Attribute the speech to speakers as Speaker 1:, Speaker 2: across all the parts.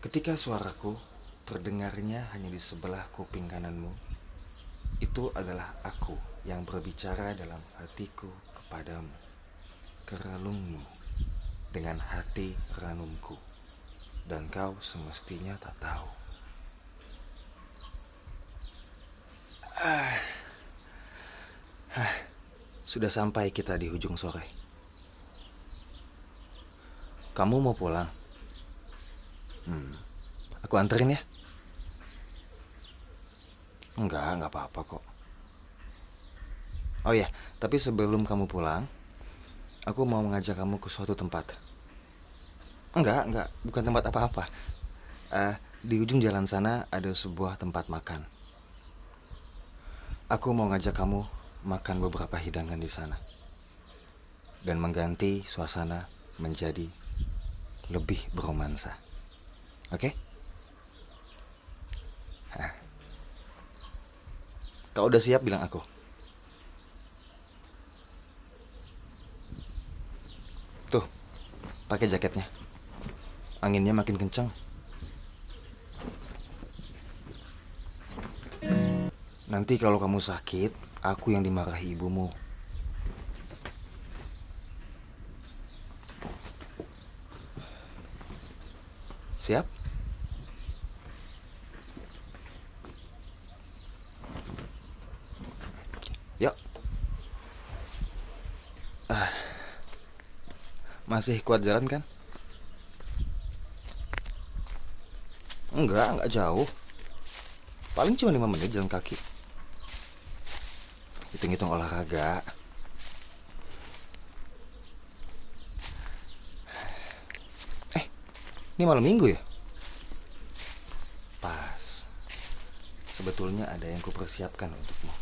Speaker 1: Ketika suaraku terdengarnya hanya di sebelah kuping kananmu, itu adalah aku yang berbicara dalam hatiku kepadamu, kerelungmu, dengan hati ranumku, dan kau semestinya tak tahu. Ah, ah, sudah sampai kita di ujung sore. Kamu mau pulang? Hmm, aku anterin ya. Enggak, enggak apa-apa kok. Oh ya, tapi sebelum kamu pulang, aku mau mengajak kamu ke suatu tempat. Enggak, enggak, bukan tempat apa-apa. Eh, di ujung jalan sana ada sebuah tempat makan. Aku mau ngajak kamu makan beberapa hidangan di sana. Dan mengganti suasana menjadi lebih beromansa. Oke? Hah. Kau udah siap bilang aku? Tuh, pakai jaketnya. Anginnya makin kencang. Nanti kalau kamu sakit, aku yang dimarahi ibumu. Siap? Masih kuat jalan kan? Enggak, enggak jauh. Paling cuma 5 menit jalan kaki. Hitung-hitung olahraga. Eh, ini malam minggu ya? Pas. Sebetulnya ada yang kupersiapkan untukmu.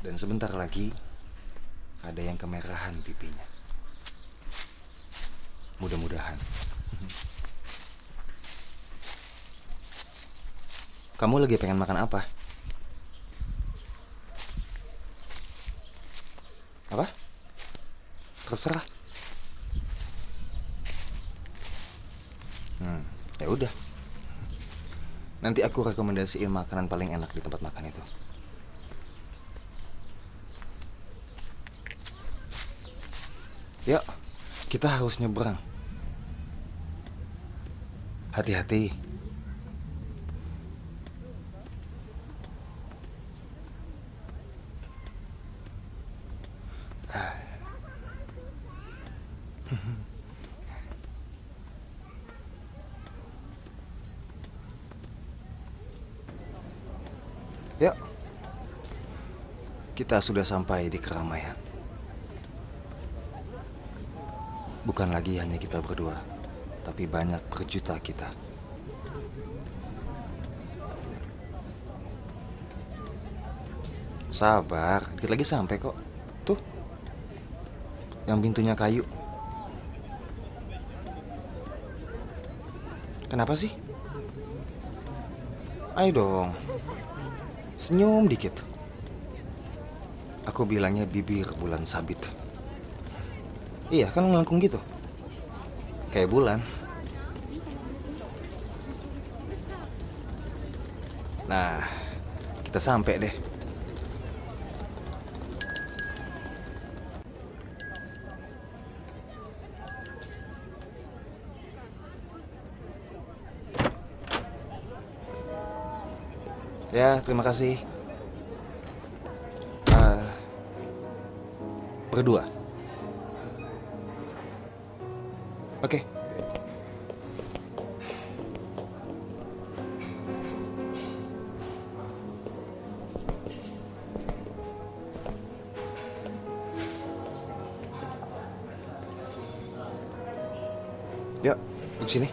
Speaker 1: Dan sebentar lagi ada yang kemerahan pipinya. Mudah-mudahan. Kamu lagi pengen makan apa? Apa? Terserah. Hmm, ya udah. Nanti aku rekomendasiin makanan paling enak di tempat makan itu. Yuk, kita harus nyebrang. Hati-hati. Yuk. Kita sudah sampai di keramaian. Bukan lagi hanya kita berdua, tapi banyak berjuta kita. Sabar, dikit lagi sampai kok. Tuh. Yang pintunya kayu. Kenapa sih? Ayo dong. Senyum dikit. Aku bilangnya bibir bulan sabit. Iya kan ngelengkung gitu. Kayak bulan. Nah Kita sampai deh. Ya terima kasih. Ah, Berdua Oke. Yuk, duduk sini.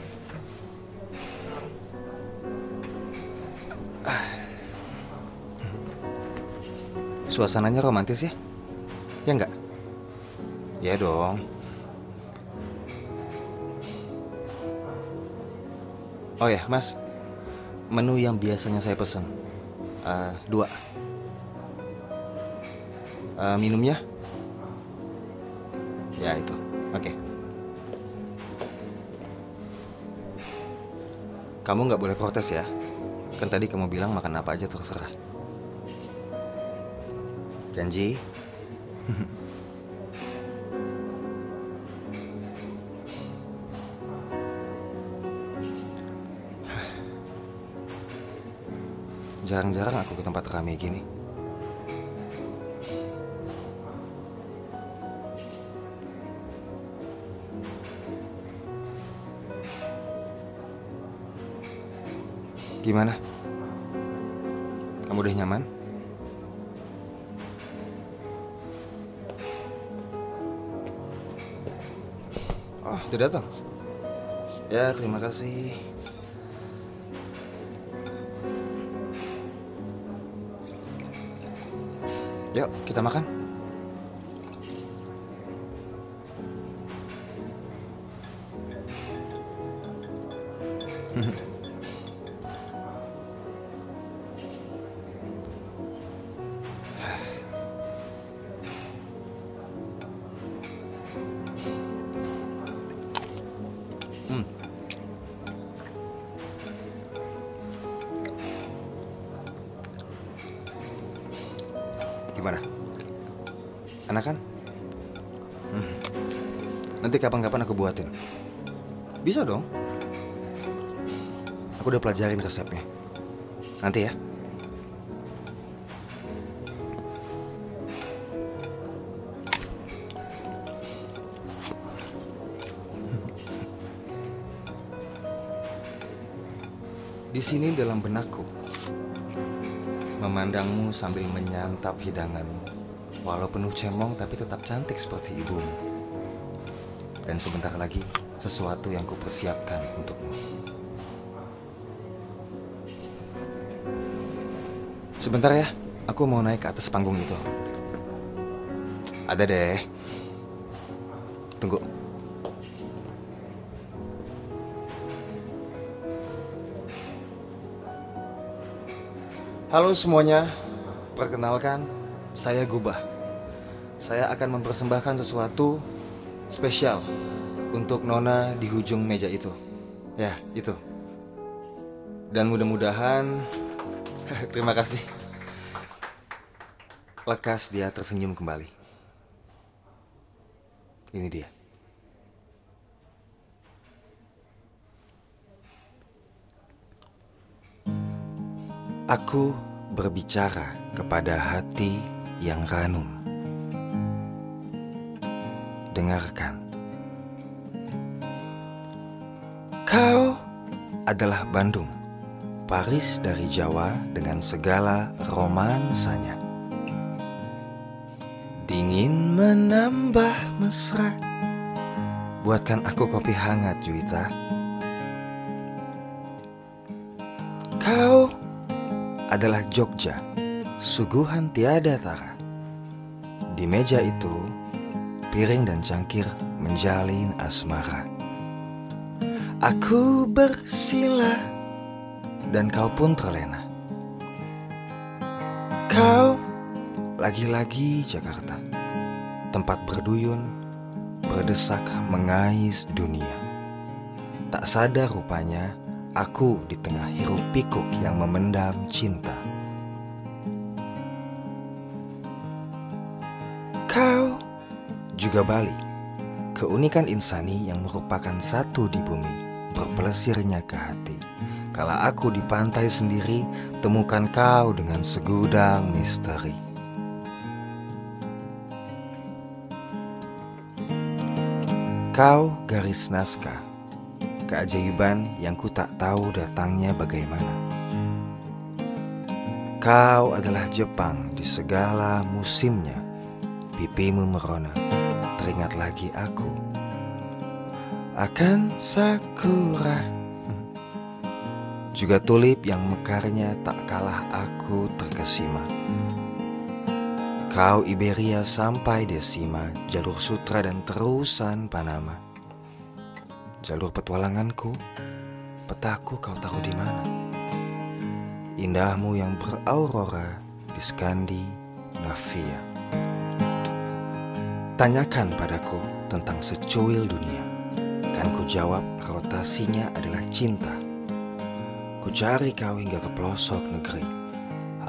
Speaker 1: Suasananya romantis ya? Ya enggak? Ya dong. Oh ya, Mas. Menu yang biasanya saya pesan. Uh, eh, dua. Uh, minumnya? Ya, itu. Oke. Okay. Kamu nggak boleh protes ya. Kan tadi kamu bilang makan apa aja terserah. Janji. Jarang-jarang aku ke tempat ramai gini. Gimana? Kamu udah nyaman? Oh, udah datang. Ya, terima kasih. Yuk, kita makan. Enak kan? Hmm. Nanti kapan-kapan aku buatin. Bisa dong. Aku udah pelajarin resepnya. Nanti ya. Di sini dalam benakku, memandangmu sambil menyantap hidanganmu, walau penuh cemong tapi tetap cantik seperti ibumu. Dan sebentar lagi, sesuatu yang kupersiapkan untukmu. Sebentar ya, aku mau naik ke atas panggung itu. Ada deh. Tunggu. Halo semuanya, perkenalkan saya Gubah. Saya akan mempersembahkan sesuatu spesial untuk Nona di ujung meja itu. Ya, itu. Dan mudah-mudahan terima kasih. Lekas dia tersenyum kembali. Ini dia. Aku berbicara kepada hati yang ranum. Dengarkan. Kau adalah Bandung, Paris dari Jawa dengan segala romansanya. Dingin menambah mesra. Buatkan aku kopi hangat, Juwita. Kau adalah Jogja, suguhan tiada tara. Di meja itu, piring dan cangkir menjalin asmara. Aku bersila dan kau pun terlena. Kau lagi-lagi Jakarta, tempat berduyun, berdesak mengais dunia. Tak sadar rupanya aku di tengah hiruk pikuk yang memendam cinta. Juga Bali, keunikan insani yang merupakan satu di bumi, berpelesirnya ke hati. Kala aku di pantai sendiri, temukan kau dengan segudang misteri. Kau garis naskah keajaiban yang ku tak tahu datangnya bagaimana. Kau adalah Jepang di segala musimnya. Pipimu merona, teringat lagi aku. Akan sakura. Juga tulip yang mekarnya tak kalah aku terkesima. Kau Iberia sampai Desima, jalur sutra dan terusan Panama jalur petualanganku, petaku kau taruh di mana? Indahmu yang beraurora di Skandinavia. Tanyakan padaku tentang secuil dunia. Kan ku jawab rotasinya adalah cinta. Ku cari kau hingga ke pelosok negeri,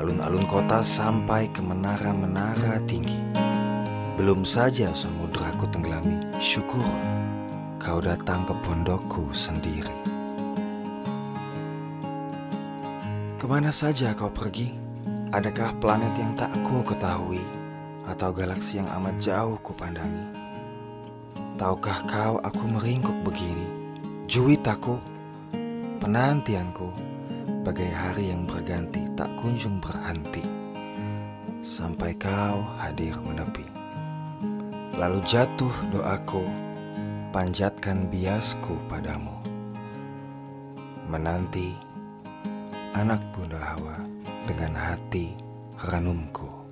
Speaker 1: alun-alun kota sampai ke menara-menara tinggi. Belum saja samudra ku tenggelami, syukur kau datang ke pondokku sendiri. Ke mana saja kau pergi? Adakah planet yang tak ku ketahui atau galaksi yang amat jauh ku pandangi? Tahukah kau aku meringkuk begini? Juit aku, penantianku, bagai hari yang berganti tak kunjung berhenti. Sampai kau hadir menepi. Lalu jatuh doaku, panjatkan biasku padamu. Menanti anak bunda Hawa dengan hati renumku.